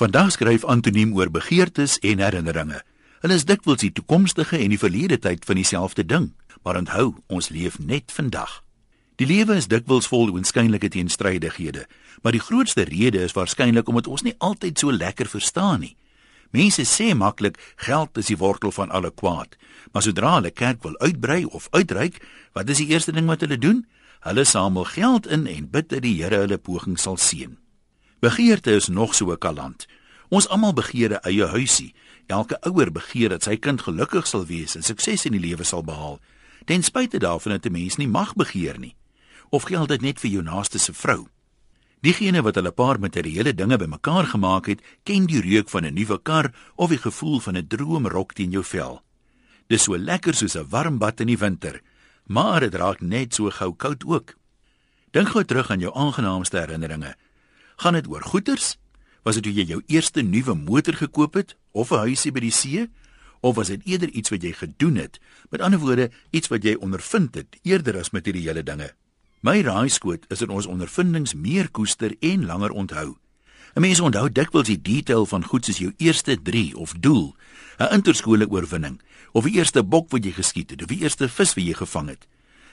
Vandag skryf Antoniem oor begeertes en herinneringe. Hulle is dikwels die toekomstige en die verlede tyd van dieselfde ding, maar onthou, ons leef net vandag. Die lewe is dikwels vol oënskynlike teenstrydighede, maar die grootste rede is waarskynlik omdat ons nie altyd so lekker verstaan nie. Mense sê maklik geld is die wortel van alle kwaad, maar sodra hulle kerk wil uitbrei of uitreik, wat is die eerste ding wat hulle doen? Hulle samel geld in en bid dat die Here hulle poging sal seën. Begeerte is nog so 'n kaland. Ons almal begeer 'n eie huisie. Elke ouer begeer dat sy kind gelukkig sal wees en sukses in die lewe sal behaal. Ten spyte daarvan dat 'n mens nie mag begeer nie. Of geld dit net vir jou naaste se vrou? Diegene wat hulle paar materiële dinge bymekaar gemaak het, ken die reuk van 'n nuwe kar of die gevoel van 'n droomrok teen jou vel. Dis so lekker soos 'n warm bad in die winter, maar dit raak net so gou koud ook. Dink gou terug aan jou aangenaamste herinneringe. Gaan dit oor goeders? Was dit toe jy jou eerste nuwe motor gekoop het of 'n huisie by die see? Of was dit eerder iets wat jy gedoen het? Met ander woorde, iets wat jy ondervind het eerder as materiële dinge. My raaiskoot is dat ons ondervindings meer koester en langer onthou. 'n Mens onthou dikwels die detail van goed soos jou eerste 3 of doel, 'n interskoolse oorwinning, of die eerste bok wat jy geskiet het, of die eerste vis wat jy gevang het.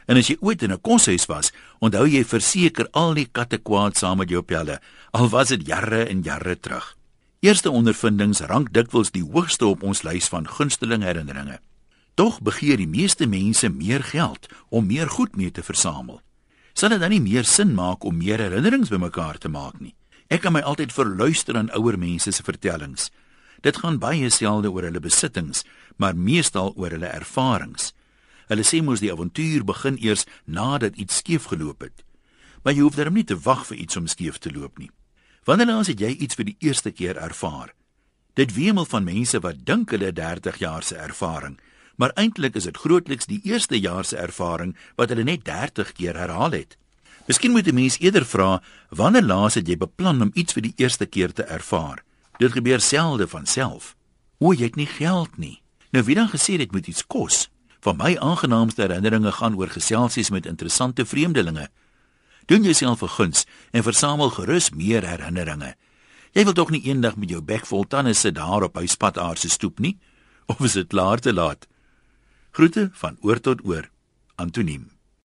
En as jy ooit in 'n koshuis was, onthou jy verseker al die katte kwaad saam met jou pelle, al was dit jare en jare terug. Eerste ondervindings rank dikwels die hoogste op ons lys van gunsteling herinneringe. Tog begeer die meeste mense meer geld om meer goed mee te versamel. Sal dit dan nie meer sin maak om meer herinnerings bymekaar te maak nie? Ek kan my altyd verluister aan ouer mense se vertellings. Dit gaan baie selde oor hulle besittings, maar meestal oor hulle ervarings. Hulle sê mos die avontuur begin eers nadat iets skeef geloop het. Maar jy hoef darem nie te wag vir iets om skeef te loop nie. Wanneer laas het jy iets vir die eerste keer ervaar? Dit wemel van mense wat dink hulle 30 jaar se ervaring, maar eintlik is dit grootliks die eerste jaar se ervaring wat hulle net 30 keer herhaal het. Miskien moet 'n mens eerder vra, wanneer laas het jy beplan om iets vir die eerste keer te ervaar? Dit gebeur selde van self. O, jy het nie geld nie. Nou wie dan gesê dit moet iets kos? Van my aangenaamste herinneringe gaan oor geselsies met interessante vreemdelinge. Doen jouself 'n guns en versamel gerus meer herinneringe. Jy wil tog nie eendag met jou bek vol tande sit daar op hy spataar se stoep nie? Of is dit laat te laat? Groete van oor tot oor. Antoniem